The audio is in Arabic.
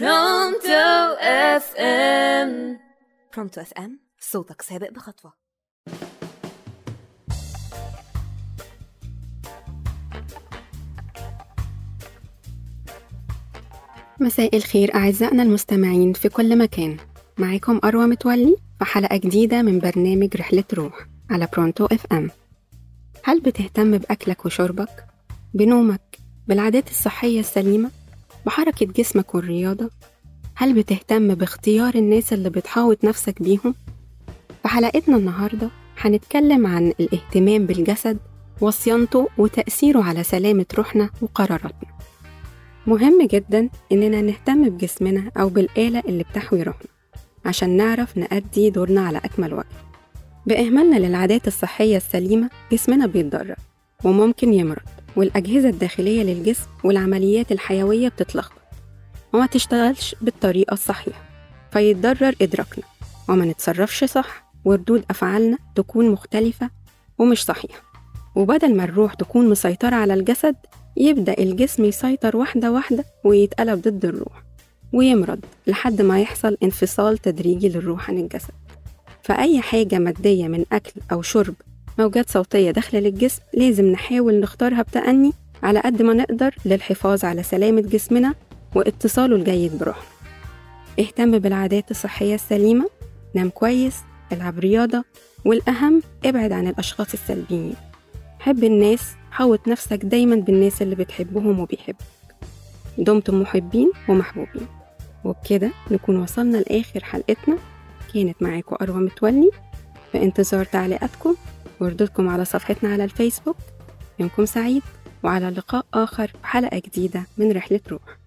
برونتو اف ام برونتو اف ام صوتك سابق بخطوة مساء الخير أعزائنا المستمعين في كل مكان معاكم أروى متولي في حلقة جديدة من برنامج رحلة روح على برونتو اف ام هل بتهتم بأكلك وشربك؟ بنومك؟ بالعادات الصحية السليمة؟ بحركة جسمك والرياضة؟ هل بتهتم باختيار الناس اللي بتحاوط نفسك بيهم؟ في حلقتنا النهاردة هنتكلم عن الاهتمام بالجسد وصيانته وتأثيره على سلامة روحنا وقراراتنا مهم جدا إننا نهتم بجسمنا أو بالآلة اللي بتحوي روحنا عشان نعرف نأدي دورنا على أكمل وجه بإهمالنا للعادات الصحية السليمة جسمنا بيتضرر وممكن يمرض والأجهزة الداخلية للجسم والعمليات الحيوية بتتلخبط. وما تشتغلش بالطريقة الصحيحة فيتضرر إدراكنا. وما نتصرفش صح وردود أفعالنا تكون مختلفة ومش صحيحة. وبدل ما الروح تكون مسيطرة على الجسد يبدأ الجسم يسيطر واحدة واحدة ويتقلب ضد الروح ويمرض لحد ما يحصل انفصال تدريجي للروح عن الجسد. فأي حاجة مادية من أكل أو شرب موجات صوتية داخلة للجسم لازم نحاول نختارها بتأني على قد ما نقدر للحفاظ على سلامة جسمنا واتصاله الجيد بروحنا اهتم بالعادات الصحية السليمة نام كويس العب رياضة والأهم ابعد عن الأشخاص السلبيين. حب الناس حوط نفسك دايما بالناس اللي بتحبهم وبيحبك. دمتم محبين ومحبوبين. وبكده نكون وصلنا لآخر حلقتنا. كانت معاكم أروى متولي. في انتظار تعليقاتكم وردودكم على صفحتنا على الفيسبوك. يومكم سعيد وعلى لقاء آخر في حلقة جديدة من رحلة روح.